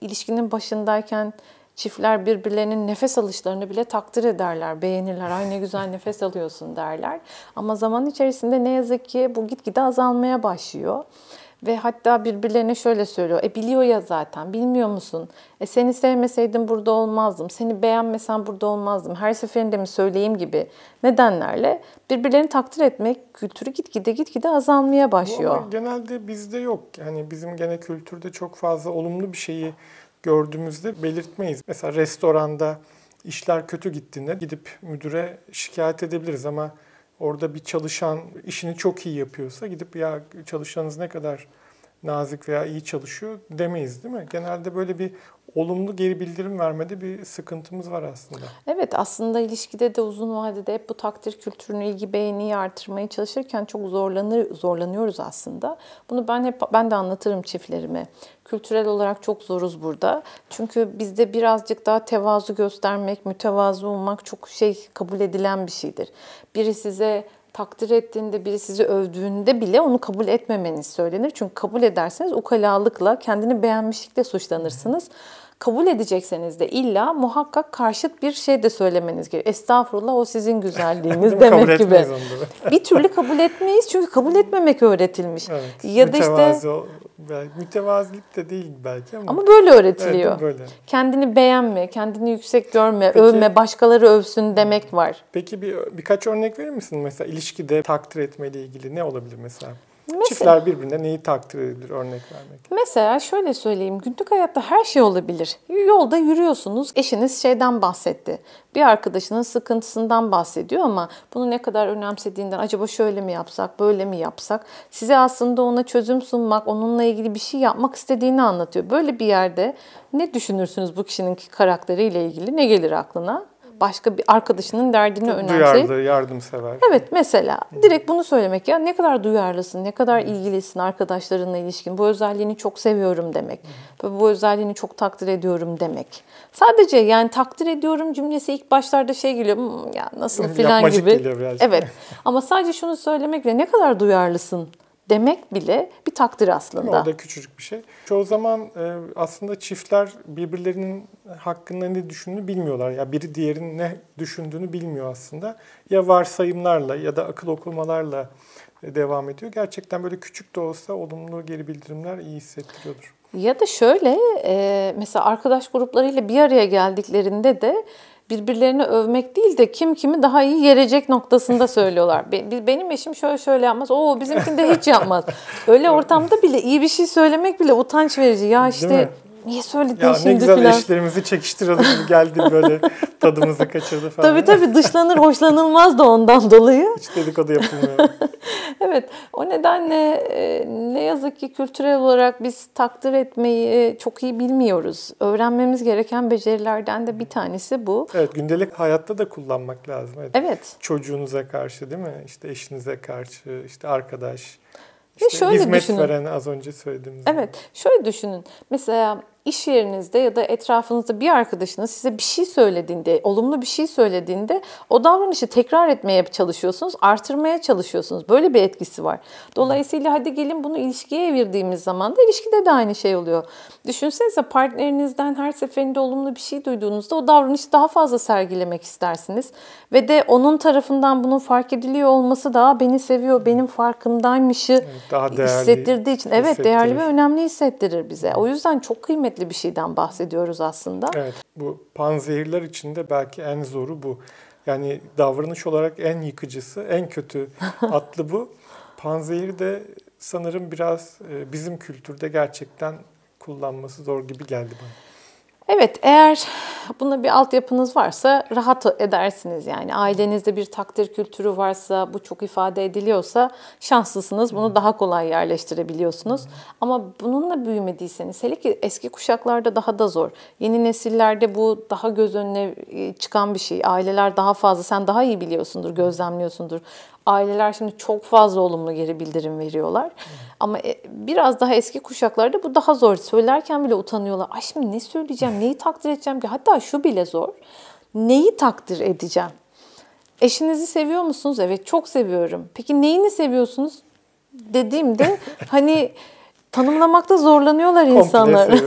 ilişkinin başındayken çiftler birbirlerinin nefes alışlarını bile takdir ederler, beğenirler. Ay ne güzel nefes alıyorsun derler. Ama zaman içerisinde ne yazık ki bu gitgide azalmaya başlıyor. Ve hatta birbirlerine şöyle söylüyor. E biliyor ya zaten, bilmiyor musun? E seni sevmeseydim burada olmazdım. Seni beğenmesen burada olmazdım. Her seferinde mi söyleyeyim gibi nedenlerle birbirlerini takdir etmek kültürü gitgide gitgide azalmaya başlıyor. Ama genelde bizde yok. Yani bizim gene kültürde çok fazla olumlu bir şeyi gördüğümüzde belirtmeyiz. Mesela restoranda işler kötü gittiğinde gidip müdüre şikayet edebiliriz ama orada bir çalışan işini çok iyi yapıyorsa gidip ya çalışanınız ne kadar nazik veya iyi çalışıyor demeyiz değil mi? Genelde böyle bir olumlu geri bildirim vermede bir sıkıntımız var aslında. Evet aslında ilişkide de uzun vadede hep bu takdir kültürünü, ilgi beğeniyi artırmaya çalışırken çok zorlanır zorlanıyoruz aslında. Bunu ben hep ben de anlatırım çiftlerime. Kültürel olarak çok zoruz burada. Çünkü bizde birazcık daha tevazu göstermek, mütevazı olmak çok şey kabul edilen bir şeydir. Biri size takdir ettiğinde, biri sizi övdüğünde bile onu kabul etmemeniz söylenir. Çünkü kabul ederseniz ukalalıkla, kendini beğenmişlikle suçlanırsınız. Kabul edecekseniz de illa muhakkak karşıt bir şey de söylemeniz gerekiyor. Estağfurullah o sizin güzelliğiniz demek gibi. bir türlü kabul etmeyiz çünkü kabul etmemek öğretilmiş. Evet, ya da işte mütevazilik de değil belki ama. Ama böyle öğretiliyor. Evet, böyle. Kendini beğenme, kendini yüksek görme, peki, övme, başkaları övsün demek var. Peki bir birkaç örnek verir misin mesela ilişkide takdir etmeyle ilgili ne olabilir mesela? Mesela, Çiftler birbirine neyi takdir edilir örnek vermek? Mesela şöyle söyleyeyim. Günlük hayatta her şey olabilir. Yolda yürüyorsunuz. Eşiniz şeyden bahsetti. Bir arkadaşının sıkıntısından bahsediyor ama bunu ne kadar önemsediğinden acaba şöyle mi yapsak, böyle mi yapsak? Size aslında ona çözüm sunmak, onunla ilgili bir şey yapmak istediğini anlatıyor. Böyle bir yerde ne düşünürsünüz bu kişinin karakteriyle ilgili? Ne gelir aklına? Başka bir arkadaşının derdini önemseyip. Duyarlı, yardımsever. Evet mesela direkt bunu söylemek ya ne kadar duyarlısın, ne kadar ilgilisin arkadaşlarınla ilişkin. Bu özelliğini çok seviyorum demek. Ve bu özelliğini çok takdir ediyorum demek. Sadece yani takdir ediyorum cümlesi ilk başlarda şey geliyor hmm, ya nasıl filan gibi. geliyor birazcık. Evet ama sadece şunu söylemekle ne kadar duyarlısın demek bile bir takdir aslında. O da küçücük bir şey. Çoğu zaman e, aslında çiftler birbirlerinin hakkında ne düşündüğünü bilmiyorlar. Ya biri diğerinin ne düşündüğünü bilmiyor aslında. Ya varsayımlarla ya da akıl okumalarla e, devam ediyor. Gerçekten böyle küçük de olsa olumlu geri bildirimler iyi hissettiriyordur. Ya da şöyle e, mesela arkadaş gruplarıyla bir araya geldiklerinde de birbirlerini övmek değil de kim kimi daha iyi yerecek noktasında söylüyorlar. Benim eşim şöyle şöyle yapmaz. Oo bizimkinde hiç yapmaz. Öyle ortamda bile iyi bir şey söylemek bile utanç verici. Ya işte niye söyledin ya şimdi ne güzel falan. eşlerimizi çekiştirelim geldi böyle tadımızı kaçırdı falan. Tabii tabii dışlanır hoşlanılmaz da ondan dolayı. Hiç dedikodu yapılmıyor. evet o nedenle e, ne yazık ki kültürel olarak biz takdir etmeyi çok iyi bilmiyoruz. Öğrenmemiz gereken becerilerden de bir tanesi bu. Evet gündelik hayatta da kullanmak lazım. Evet. evet. Çocuğunuza karşı değil mi? İşte eşinize karşı, işte arkadaş. İşte şöyle hizmet düşünün. veren az önce söylediğimiz. Evet. Şöyle düşünün. Mesela iş yerinizde ya da etrafınızda bir arkadaşınız size bir şey söylediğinde, olumlu bir şey söylediğinde o davranışı tekrar etmeye çalışıyorsunuz, artırmaya çalışıyorsunuz. Böyle bir etkisi var. Dolayısıyla hadi gelin bunu ilişkiye evirdiğimiz zaman da ilişkide de aynı şey oluyor. Düşünsenize partnerinizden her seferinde olumlu bir şey duyduğunuzda o davranışı daha fazla sergilemek istersiniz. Ve de onun tarafından bunun fark ediliyor olması daha beni seviyor, benim farkımdaymışı evet, daha hissettirdiği için. Evet değerli ve önemli hissettirir bize. O yüzden çok kıymetli kıymetli bir şeyden bahsediyoruz aslında. Evet, bu panzehirler içinde belki en zoru bu. Yani davranış olarak en yıkıcısı, en kötü atlı bu. Panzehir de sanırım biraz e, bizim kültürde gerçekten kullanması zor gibi geldi bana. Evet eğer buna bir altyapınız varsa rahat edersiniz yani. Ailenizde bir takdir kültürü varsa, bu çok ifade ediliyorsa şanslısınız. Bunu daha kolay yerleştirebiliyorsunuz. Ama bununla büyümediyseniz, hele ki eski kuşaklarda daha da zor. Yeni nesillerde bu daha göz önüne e, çıkan bir şey. Aileler daha fazla, sen daha iyi biliyorsundur, gözlemliyorsundur aileler şimdi çok fazla olumlu geri bildirim veriyorlar. Ama e, biraz daha eski kuşaklarda bu daha zor. Söylerken bile utanıyorlar. Ay şimdi ne söyleyeceğim, neyi takdir edeceğim ki? Hatta şu bile zor. Neyi takdir edeceğim? Eşinizi seviyor musunuz? Evet çok seviyorum. Peki neyini seviyorsunuz? Dediğimde hani tanımlamakta zorlanıyorlar insanlar.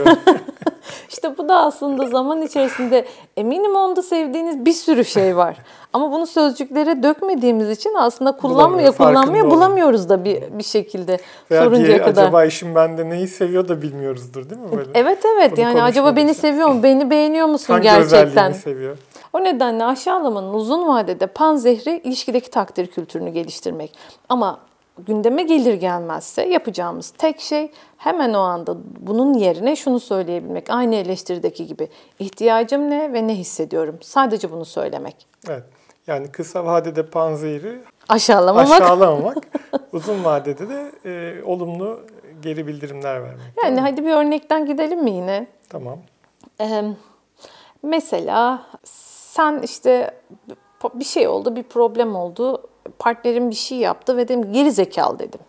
İşte bu da aslında zaman içerisinde eminim onda sevdiğiniz bir sürü şey var. Ama bunu sözcüklere dökmediğimiz için aslında kullanmaya farkında bulamıyoruz da bir bir şekilde Veya soruncaya diğeri kadar. acaba eşim bende neyi seviyor da bilmiyoruzdur değil mi böyle? Evet evet Bunu yani acaba beni seviyor mu? Beni beğeniyor musun Hangi gerçekten? seviyor? O nedenle aşağılamanın uzun vadede panzehri ilişkideki takdir kültürünü geliştirmek. Ama gündeme gelir gelmezse yapacağımız tek şey hemen o anda bunun yerine şunu söyleyebilmek. Aynı eleştirideki gibi ihtiyacım ne ve ne hissediyorum? Sadece bunu söylemek. Evet. Yani kısa vadede panzehiri Aşağılamamak. aşağılamamak, uzun vadede de e, olumlu geri bildirimler vermek. Yani hadi bir örnekten gidelim mi yine? Tamam. Ee, mesela sen işte bir şey oldu, bir problem oldu. Partnerin bir şey yaptı ve dedim geri zekalı dedim.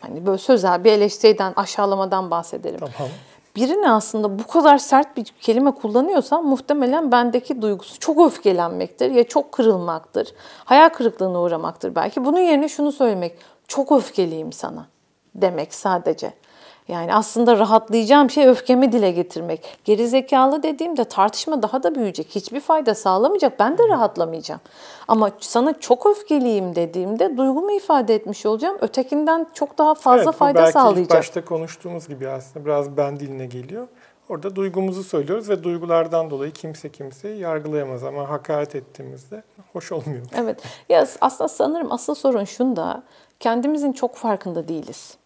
Hani böyle sözel bir eleştiriden, aşağılamadan bahsedelim. Tamam. Birine aslında bu kadar sert bir kelime kullanıyorsam muhtemelen bendeki duygusu çok öfkelenmektir ya çok kırılmaktır. Hayal kırıklığına uğramaktır belki. Bunun yerine şunu söylemek. Çok öfkeliyim sana demek sadece. Yani aslında rahatlayacağım şey öfkemi dile getirmek. Geri zekalı dediğimde tartışma daha da büyüyecek. Hiçbir fayda sağlamayacak. Ben de rahatlamayacağım. Ama sana çok öfkeliyim dediğimde duygumu ifade etmiş olacağım. Ötekinden çok daha fazla evet, fayda belki sağlayacak. ilk başta konuştuğumuz gibi aslında biraz ben diline geliyor. Orada duygumuzu söylüyoruz ve duygulardan dolayı kimse kimseyi yargılayamaz ama hakaret ettiğimizde hoş olmuyor. Evet. Ya aslında sanırım asıl sorun şunda. Kendimizin çok farkında değiliz.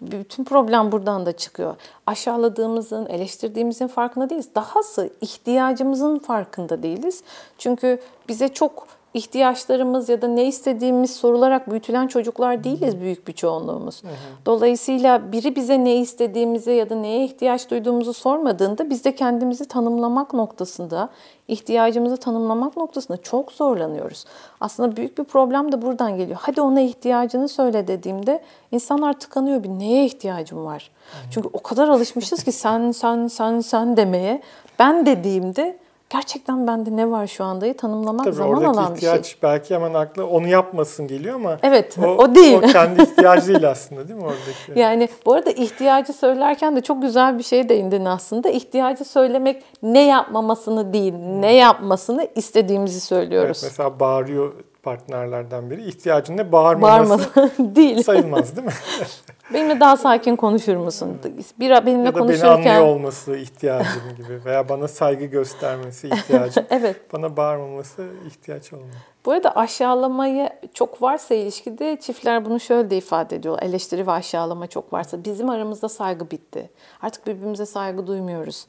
Bütün problem buradan da çıkıyor. Aşağıladığımızın, eleştirdiğimizin farkında değiliz. Dahası ihtiyacımızın farkında değiliz. Çünkü bize çok ihtiyaçlarımız ya da ne istediğimiz sorularak büyütülen çocuklar değiliz büyük bir çoğunluğumuz. Dolayısıyla biri bize ne istediğimizi ya da neye ihtiyaç duyduğumuzu sormadığında biz de kendimizi tanımlamak noktasında, ihtiyacımızı tanımlamak noktasında çok zorlanıyoruz. Aslında büyük bir problem de buradan geliyor. Hadi ona ihtiyacını söyle dediğimde insanlar tıkanıyor bir neye ihtiyacım var? Çünkü o kadar alışmışız ki sen sen sen sen demeye. Ben dediğimde gerçekten bende ne var şu andayı tanımlamak Tabii zaman alan bir şey. ihtiyaç belki hemen akla onu yapmasın geliyor ama Evet, o değil. O kendi ihtiyacı değil aslında değil mi oradaki? Yani bu arada ihtiyacı söylerken de çok güzel bir şeye değindin aslında. İhtiyacı söylemek ne yapmamasını değil, ne yapmasını istediğimizi Evet, söylüyoruz. mesela bağırıyor partnerlerden biri. İhtiyacın ne? Bağırmaması Bağırmadan değil. sayılmaz değil mi? Benimle daha sakin konuşur musun? Bir benimle ya da beni konuşurken anlıyor olması ihtiyacım gibi veya bana saygı göstermesi ihtiyacım. evet. Bana bağırmaması ihtiyaç olmuyor. Bu arada aşağılamayı çok varsa ilişkide çiftler bunu şöyle de ifade ediyorlar. Eleştiri ve aşağılama çok varsa bizim aramızda saygı bitti. Artık birbirimize saygı duymuyoruz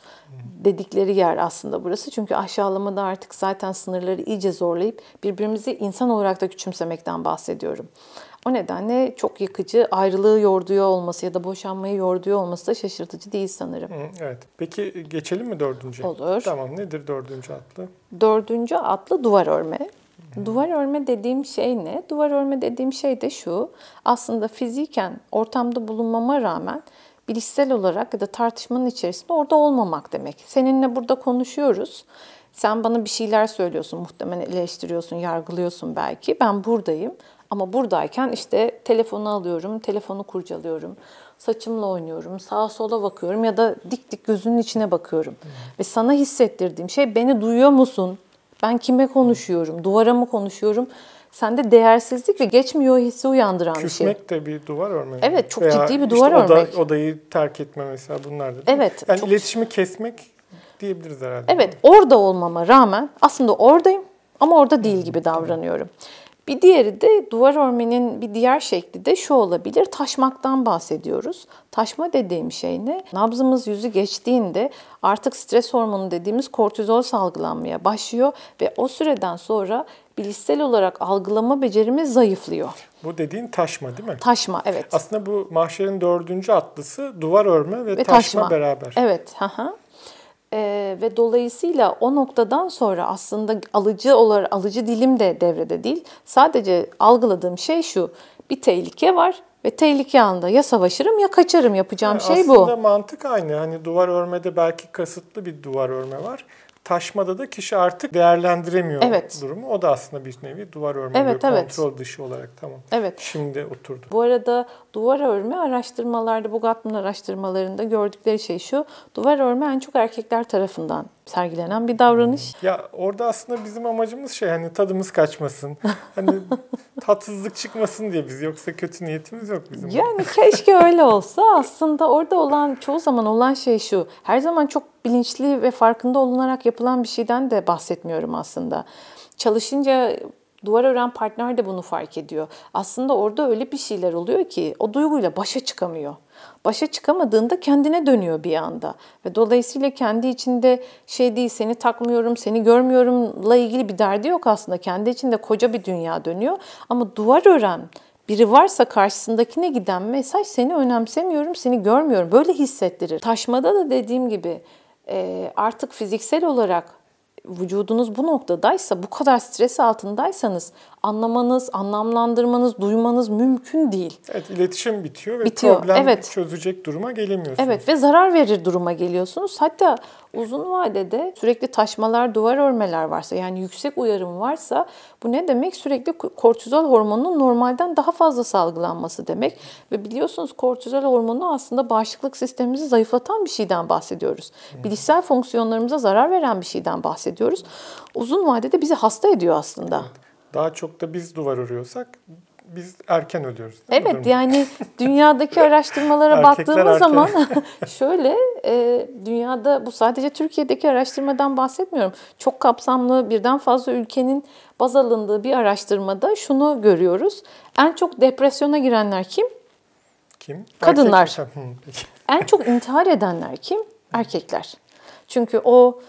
dedikleri yer aslında burası. Çünkü aşağılamada artık zaten sınırları iyice zorlayıp birbirimizi insan olarak da küçümsemekten bahsediyorum. O nedenle çok yıkıcı, ayrılığı yorduyor olması ya da boşanmayı yorduyor olması da şaşırtıcı değil sanırım. Evet. Peki geçelim mi dördüncü? Olur. Tamam. Nedir dördüncü atlı? Dördüncü atlı duvar örme. Duvar örme dediğim şey ne? Duvar örme dediğim şey de şu. Aslında fiziken ortamda bulunmama rağmen bilişsel olarak ya da tartışmanın içerisinde orada olmamak demek. Seninle burada konuşuyoruz. Sen bana bir şeyler söylüyorsun, muhtemelen eleştiriyorsun, yargılıyorsun belki. Ben buradayım. Ama buradayken işte telefonu alıyorum, telefonu kurcalıyorum, saçımla oynuyorum, sağa sola bakıyorum ya da dik dik gözünün içine bakıyorum. Ve sana hissettirdiğim şey beni duyuyor musun? Ben kime konuşuyorum? Duvara mı konuşuyorum? Sende değersizlik ve geçmiyor hissi uyandıran bir şey. Küsmek de bir duvar örme. mi? Evet, çok Veya ciddi bir işte duvar oda- örmek. odayı terk etme mesela bunlar da. Evet, Yani çok- iletişimi kesmek diyebiliriz herhalde. Evet, orada olmama rağmen aslında oradayım ama orada değil gibi davranıyorum. Bir diğeri de duvar örmenin bir diğer şekli de şu olabilir. Taşmaktan bahsediyoruz. Taşma dediğim şey ne? Nabzımız yüzü geçtiğinde artık stres hormonu dediğimiz kortizol salgılanmaya başlıyor ve o süreden sonra bilişsel olarak algılama becerimiz zayıflıyor. Bu dediğin taşma değil mi? Taşma evet. Aslında bu mahşerin dördüncü atlısı duvar örme ve, ve taşma, taşma. beraber. Evet. hı hı. Ee, ve dolayısıyla o noktadan sonra aslında alıcı olarak alıcı dilim de devrede değil. Sadece algıladığım şey şu. Bir tehlike var ve tehlike anında ya savaşırım ya kaçarım. Yapacağım şey bu. Aslında mantık aynı. Hani duvar örmede belki kasıtlı bir duvar örme var. taşmada da kişi artık değerlendiremiyor Evet. durumu. O da aslında bir nevi duvar örme Evet, ve evet. kontrol dışı olarak tamam. Evet. Şimdi oturdu. Bu arada duvar örme araştırmalarda, bu Gottman araştırmalarında gördükleri şey şu. Duvar örme en çok erkekler tarafından sergilenen bir davranış. Ya orada aslında bizim amacımız şey hani tadımız kaçmasın. Hani tatsızlık çıkmasın diye biz yoksa kötü niyetimiz yok bizim. Yani keşke öyle olsa. Aslında orada olan çoğu zaman olan şey şu. Her zaman çok bilinçli ve farkında olunarak yapılan bir şeyden de bahsetmiyorum aslında. Çalışınca duvar ören partner de bunu fark ediyor. Aslında orada öyle bir şeyler oluyor ki o duyguyla başa çıkamıyor. Başa çıkamadığında kendine dönüyor bir anda. Ve dolayısıyla kendi içinde şey değil seni takmıyorum, seni görmüyorumla ilgili bir derdi yok aslında. Kendi içinde koca bir dünya dönüyor. Ama duvar ören biri varsa karşısındakine giden mesaj seni önemsemiyorum, seni görmüyorum. Böyle hissettirir. Taşmada da dediğim gibi artık fiziksel olarak vücudunuz bu noktadaysa, bu kadar stres altındaysanız anlamanız, anlamlandırmanız, duymanız mümkün değil. Evet iletişim bitiyor ve Bitiyor, problem evet. çözecek duruma gelemiyorsunuz. Evet ve zarar verir duruma geliyorsunuz. Hatta uzun vadede sürekli taşmalar, duvar örmeler varsa yani yüksek uyarım varsa bu ne demek? Sürekli kortizol hormonunun normalden daha fazla salgılanması demek. Ve biliyorsunuz kortizol hormonu aslında bağışıklık sistemimizi zayıflatan bir şeyden bahsediyoruz. Bilişsel fonksiyonlarımıza zarar veren bir şeyden bahsediyoruz. Uzun vadede bizi hasta ediyor aslında. Daha çok da biz duvar örüyorsak biz erken ölüyoruz. Evet yani dünyadaki araştırmalara baktığımız zaman şöyle e, dünyada bu sadece Türkiye'deki araştırmadan bahsetmiyorum. Çok kapsamlı birden fazla ülkenin baz alındığı bir araştırmada şunu görüyoruz. En çok depresyona girenler kim? Kim? Kadınlar. En çok intihar edenler kim? Erkekler. Çünkü o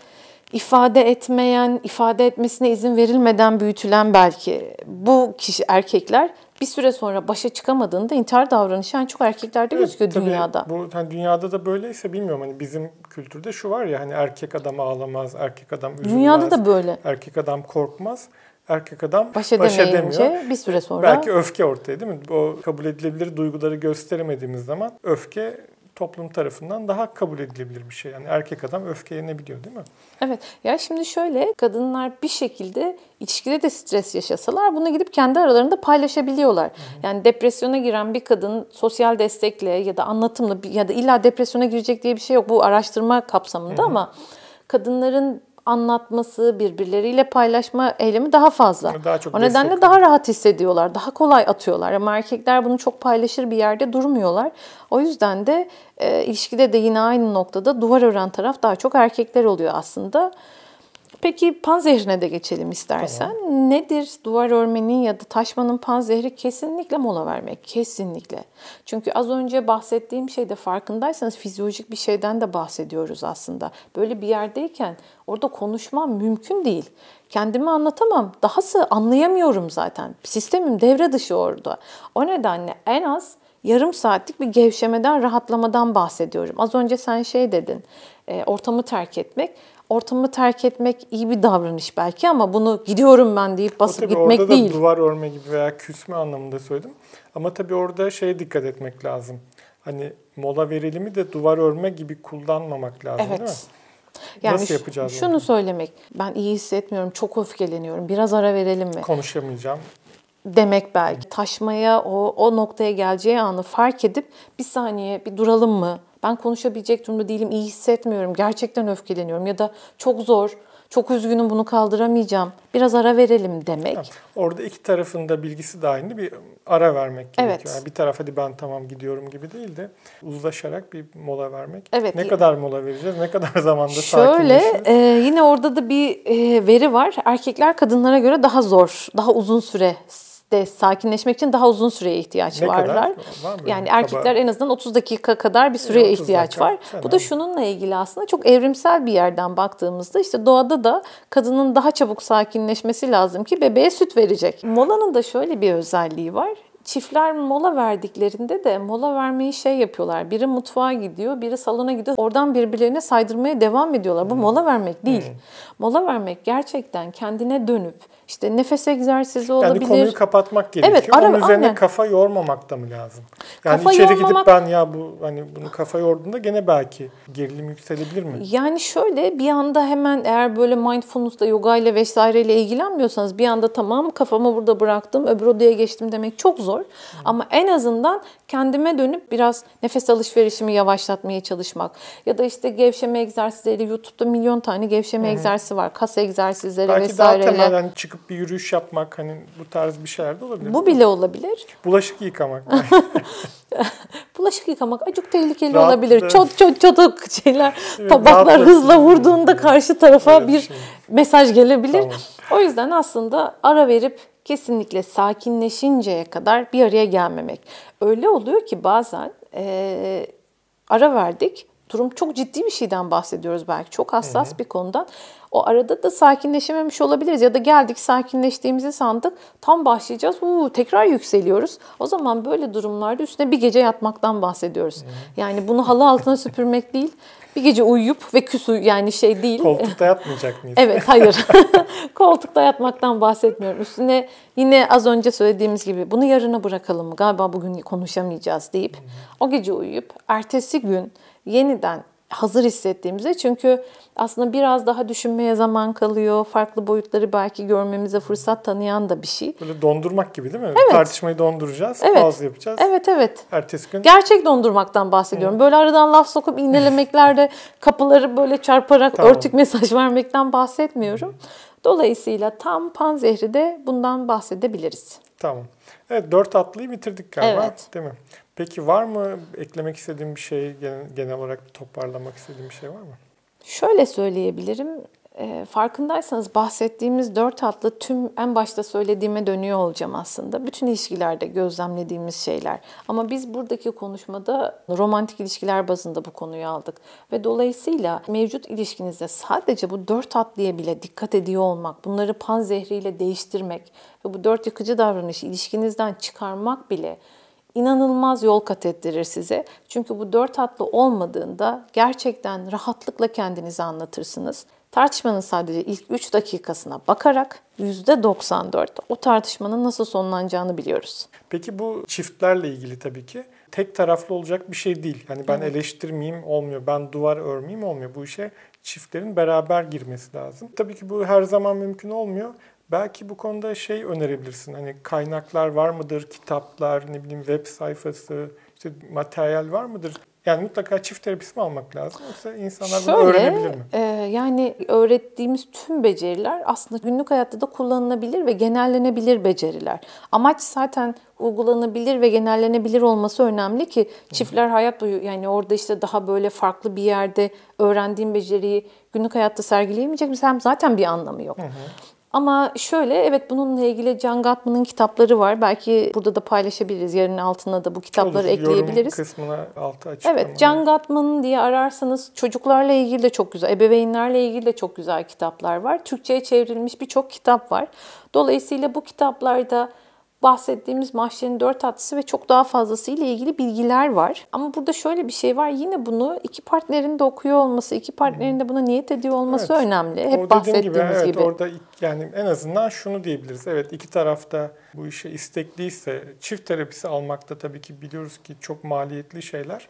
ifade etmeyen, ifade etmesine izin verilmeden büyütülen belki bu kişi erkekler bir süre sonra başa çıkamadığında intihar davranışı en çok erkeklerde Evet, gözüküyor tabii dünyada. Bu hani dünyada da böyleyse bilmiyorum hani bizim kültürde şu var ya hani erkek adam ağlamaz, erkek adam üzülmez. Dünyada da böyle. Erkek adam korkmaz. Erkek adam Baş baş, edemiyor. bir süre sonra Belki öfke ortaya değil mi? O kabul edilebilir duyguları gösteremediğimiz zaman öfke toplum tarafından daha kabul edilebilir bir şey. Yani erkek adam öfkelenebiliyor değil mi? Evet. Ya şimdi şöyle kadınlar bir şekilde ilişkide de stres yaşasalar bunu gidip kendi aralarında paylaşabiliyorlar. Yani depresyona giren bir kadın sosyal destekle ya da anlatımla ya da illa depresyona girecek diye bir şey yok. Bu araştırma kapsamında ama kadınların anlatması, birbirleriyle paylaşma eylemi daha fazla. Daha çok o nedenle destek daha rahat hissediyorlar, daha kolay atıyorlar. Ama erkekler bunu çok paylaşır bir yerde durmuyorlar. O yüzden de e, ilişkide de yine aynı noktada duvar ören taraf daha çok erkekler oluyor aslında. Peki panzehrine de geçelim istersen. Nedir duvar örmenin ya da taşmanın panzehri? Kesinlikle mola vermek. Kesinlikle. Çünkü az önce bahsettiğim şeyde farkındaysanız fizyolojik bir şeyden de bahsediyoruz aslında. Böyle bir yerdeyken orada konuşmam mümkün değil. Kendimi anlatamam. Dahası anlayamıyorum zaten. Sistemim devre dışı orada. O nedenle en az yarım saatlik bir gevşemeden, rahatlamadan bahsediyorum. Az önce sen şey dedin, e, ortamı terk etmek. Ortamı terk etmek iyi bir davranış belki ama bunu gidiyorum ben deyip basıp tabii gitmek orada değil. da duvar örme gibi veya küsme anlamında söyledim. Ama tabii orada şeye dikkat etmek lazım. Hani mola verilimi de duvar örme gibi kullanmamak lazım değil mi? Evet. Yani Nasıl yapacağız Şunu onu? söylemek, ben iyi hissetmiyorum, çok öfkeleniyorum, biraz ara verelim mi? Konuşamayacağım. demek belki. Taşmaya, o, o noktaya geleceği anı fark edip bir saniye bir duralım mı? Ben konuşabilecek durumda değilim, iyi hissetmiyorum, gerçekten öfkeleniyorum ya da çok zor, çok üzgünüm bunu kaldıramayacağım. Biraz ara verelim demek. Ha, Orada iki tarafın da bilgisi dahilinde bir ara vermek gerekiyor. Evet. Yani bir taraf hadi ben tamam gidiyorum gibi değil de uzlaşarak bir mola vermek. Evet. Ne kadar mola vereceğiz? Ne kadar zamanda Şöyle e, yine orada da bir e, veri var. Erkekler kadınlara göre daha zor, daha uzun süre de sakinleşmek için daha uzun süreye ihtiyaç Ne kadar? varlar. Var mı Yani erkekler kaba- en azından 30 dakika kadar bir süreye 30 ihtiyaç dakika, var. fena Bu da şununla ilgili aslında çok evrimsel bir yerden baktığımızda işte doğada da kadının daha çabuk sakinleşmesi lazım ki bebeğe süt verecek. Molanın da şöyle bir özelliği var. Çiftler mola verdiklerinde de mola vermeyi şey yapıyorlar. Biri mutfağa gidiyor, biri salona gidiyor. Oradan birbirlerine saydırmaya devam ediyorlar. Bu mola vermek değil. Mola vermek gerçekten kendine dönüp işte nefes egzersizi olabilir. Yani konuyu kapatmak gerekiyor. Evet, ara- Onun üzerine aynen. kafa yormamak da mı lazım? Yani Kafa içeri yormamak- gidip ben ya bu hani bunu kafa yorduğunda gene belki gerilim yükselebilir mi? Yani şöyle bir anda hemen eğer böyle mindfulness'la, yoga ile vesaireyle ilgilenmiyorsanız bir anda tamam kafamı burada bıraktım, öbür odaya geçtim demek çok zor. Ama en azından kendime dönüp biraz nefes alışverişimi yavaşlatmaya çalışmak. Ya da işte gevşeme egzersizleri, YouTube'da milyon tane gevşeme egzersizi var. Kas egzersizleri Belki daha vesaireyle. temel hani çıkıp bir yürüyüş yapmak hani bu tarz bir şeyler de olabilir. Bu bile olabilir. Bulaşık yıkamak. Bulaşık yıkamak acık tehlikeli Rahat- olabilir. Çot çot çotuk şeyler, Evet, tabaklar hızla vurduğunda karşı tarafa Evet, bir şey. mesaj gelebilir. Tamam. O yüzden aslında ara verip kesinlikle sakinleşinceye kadar bir araya gelmemek. Öyle oluyor ki bazen eee, ara verdik. Durum çok ciddi bir şeyden bahsediyoruz belki. Çok hassas bir konudan. O arada da sakinleşememiş olabiliriz. Ya da geldik sakinleştiğimizi sandık. Tam başlayacağız. Uuu, tekrar yükseliyoruz. O zaman böyle durumlarda üstüne bir gece yatmaktan bahsediyoruz. Yani bunu halı altına süpürmek değil. Bir gece uyuyup ve küs yani şey değil. Koltukta yatmayacak mıyız? Evet, hayır. Koltukta yatmaktan bahsetmiyorum. Üstüne yine az önce söylediğimiz gibi bunu yarına bırakalım. Galiba bugün konuşamayacağız deyip o gece uyuyup ertesi gün yeniden hazır hissettiğimizde çünkü aslında biraz daha düşünmeye zaman kalıyor. Farklı boyutları belki görmemize fırsat tanıyan da bir şey. Böyle dondurmak gibi değil mi? Tartışmayı donduracağız, Evet. pause yapacağız. Evet evet. Ertesi gün Gerçek dondurmaktan bahsediyorum. Böyle aradan laf sokup iğnelemeklerde kapıları böyle çarparak Tamam. örtük mesaj vermekten bahsetmiyorum. Dolayısıyla tam panzehri de bundan bahsedebiliriz. tamam. Evet dört atlıyı bitirdik galiba Evet. değil mi? Peki var mı eklemek istediğim bir şey, genel, olarak toparlamak istediğim bir şey var mı? Şöyle söyleyebilirim. e, farkındaysanız bahsettiğimiz dört hatlı tüm en başta söylediğime dönüyor olacağım aslında. Bütün ilişkilerde gözlemlediğimiz şeyler. Ama biz buradaki konuşmada romantik ilişkiler bazında bu konuyu aldık. Ve dolayısıyla mevcut ilişkinizde sadece bu dört hatlıya bile dikkat ediyor olmak, bunları pan zehriyle değiştirmek ve bu dört yıkıcı davranışı ilişkinizden çıkarmak bile inanılmaz yol kat ettirir size. Çünkü bu dört hatlı olmadığında gerçekten rahatlıkla kendinizi anlatırsınız. Tartışmanın sadece ilk 3 dakikasına bakarak %94 o tartışmanın nasıl sonlanacağını biliyoruz. Peki bu çiftlerle ilgili tabii ki tek taraflı olacak bir şey değil. Hani ben eleştirmeyeyim olmuyor, ben duvar örmeyeyim olmuyor. Bu işe çiftlerin beraber girmesi lazım. Tabii ki bu her zaman mümkün olmuyor. Belki bu konuda şey önerebilirsin. Hani kaynaklar var mıdır? Kitaplar, ne bileyim web sayfası, işte materyal var mıdır? Yani mutlaka çift terapisi mi almak lazım yoksa insanlar bunu öğrenebilir mi? e, yani öğrettiğimiz tüm beceriler aslında günlük hayatta da kullanılabilir ve genellenebilir beceriler. Amaç zaten uygulanabilir ve genellenebilir olması önemli ki çiftler hayat boyu yani orada işte daha böyle farklı bir yerde öğrendiğim beceriyi günlük hayatta sergileyemeyecek misin? Zaten bir anlamı yok. Ama şöyle evet bununla ilgili Can Gatman'ın kitapları var. Belki burada da paylaşabiliriz. Yarın altına da bu kitapları Olur, yorum ekleyebiliriz. kısmına altı açıklama. Evet, Can Gatman diye ararsanız çocuklarla ilgili de çok güzel, ebeveynlerle ilgili de çok güzel kitaplar var. Türkçe'ye çevrilmiş birçok kitap var. Dolayısıyla bu kitaplarda bahsettiğimiz mahşerin dört atlısı ve çok daha fazlası ile ilgili bilgiler var. Ama burada şöyle bir şey var. Yine bunu iki partnerin de okuyor olması, iki partnerin de buna niyet ediyor olması Evet. önemli. O Hep dediğim bahsettiğimiz gibi, evet, gibi. Orada yani en azından şunu diyebiliriz. Evet iki tarafta bu işe istekliyse çift terapisi almakta tabii ki biliyoruz ki çok maliyetli şeyler.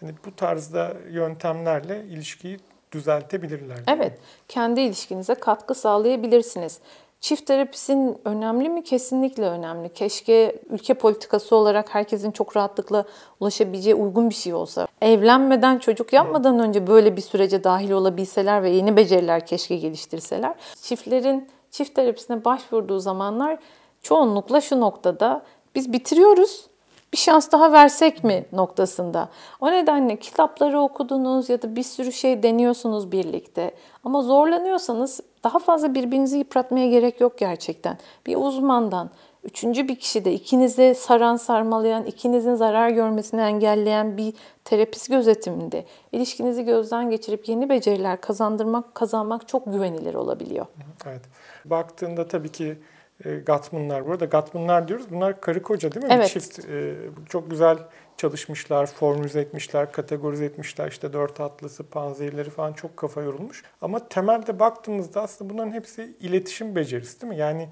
Hani bu tarzda yöntemlerle ilişkiyi düzeltebilirler. mi? Evet, kendi ilişkinize katkı sağlayabilirsiniz. Çift terapisinin önemli mi? Kesinlikle önemli. Keşke ülke politikası olarak herkesin çok rahatlıkla ulaşabileceği uygun bir şey olsa. Evlenmeden, çocuk yapmadan önce böyle bir sürece dahil olabilseler ve yeni beceriler keşke geliştirseler. Çiftlerin çift terapisine başvurduğu zamanlar çoğunlukla şu noktada biz bitiriyoruz bir şans daha versek mi noktasında. O nedenle kitapları okudunuz ya da bir sürü şey deniyorsunuz birlikte. Ama zorlanıyorsanız daha fazla birbirinizi yıpratmaya gerek yok gerçekten. Bir uzmandan, üçüncü bir kişi de ikinize saran sarmalayan, ikinizin zarar görmesini engelleyen bir terapist gözetiminde ilişkinizi gözden geçirip yeni beceriler kazandırmak, kazanmak çok güvenilir olabiliyor. Evet. Baktığında tabii ki e, Gatmanlar. Burada Gatmanlar diyoruz. Bunlar karı koca değil mi? Evet. Bir çift. E, çok güzel çalışmışlar, formülize etmişler, kategorize etmişler. İşte dört atlısı, panzehirleri falan çok kafa yorulmuş. Ama temelde baktığımızda aslında bunların hepsi iletişim becerisi değil mi? Yani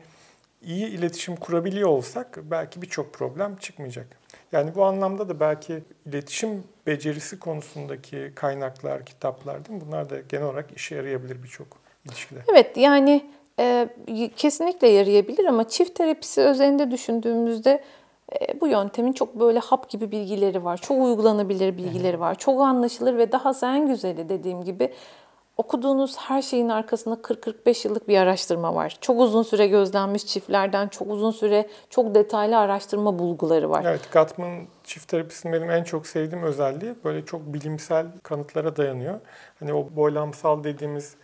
iyi iletişim kurabiliyor olsak belki birçok problem çıkmayacak. Yani bu anlamda da belki iletişim becerisi konusundaki kaynaklar, kitaplar değil mi? Bunlar da genel olarak işe yarayabilir birçok ilişkide. Evet yani e, kesinlikle yarayabilir ama çift terapisi özelinde düşündüğümüzde bu yöntemin çok böyle hap gibi bilgileri var. Çok uygulanabilir bilgileri var. Çok anlaşılır ve daha en güzeli dediğim gibi okuduğunuz her şeyin arkasında 40-45 yıllık bir araştırma var. Çok uzun süre gözlenmiş çiftlerden çok uzun süre çok detaylı araştırma bulguları var. Evet, Gottman çift terapisinin benim en çok sevdiğim özelliği böyle çok bilimsel kanıtlara dayanıyor. Hani o boylamsal dediğimiz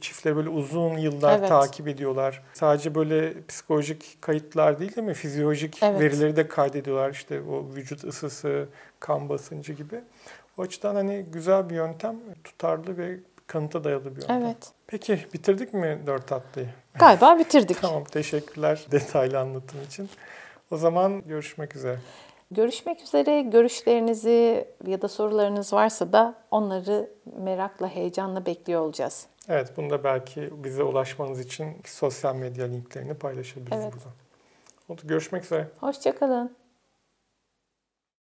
çiftleri böyle uzun yıllar Evet. takip ediyorlar. Sadece böyle psikolojik kayıtlar değil değil mi? Fizyolojik Evet. verileri de kaydediyorlar. İşte o vücut ısısı, kan basıncı gibi. O açıdan hani güzel bir yöntem, tutarlı ve kanıta dayalı bir yöntem. Evet. Peki bitirdik mi dört tatlıyı? Galiba bitirdik. Tamam teşekkürler detaylı anlatım için. O zaman görüşmek üzere. Görüşmek üzere. Görüşlerinizi ya da sorularınız varsa da onları merakla, heyecanla bekliyor olacağız. Evet, bunu da belki bize ulaşmanız için sosyal medya linklerini paylaşabiliriz Evet. buradan. Oldu, görüşmek üzere. Hoşçakalın.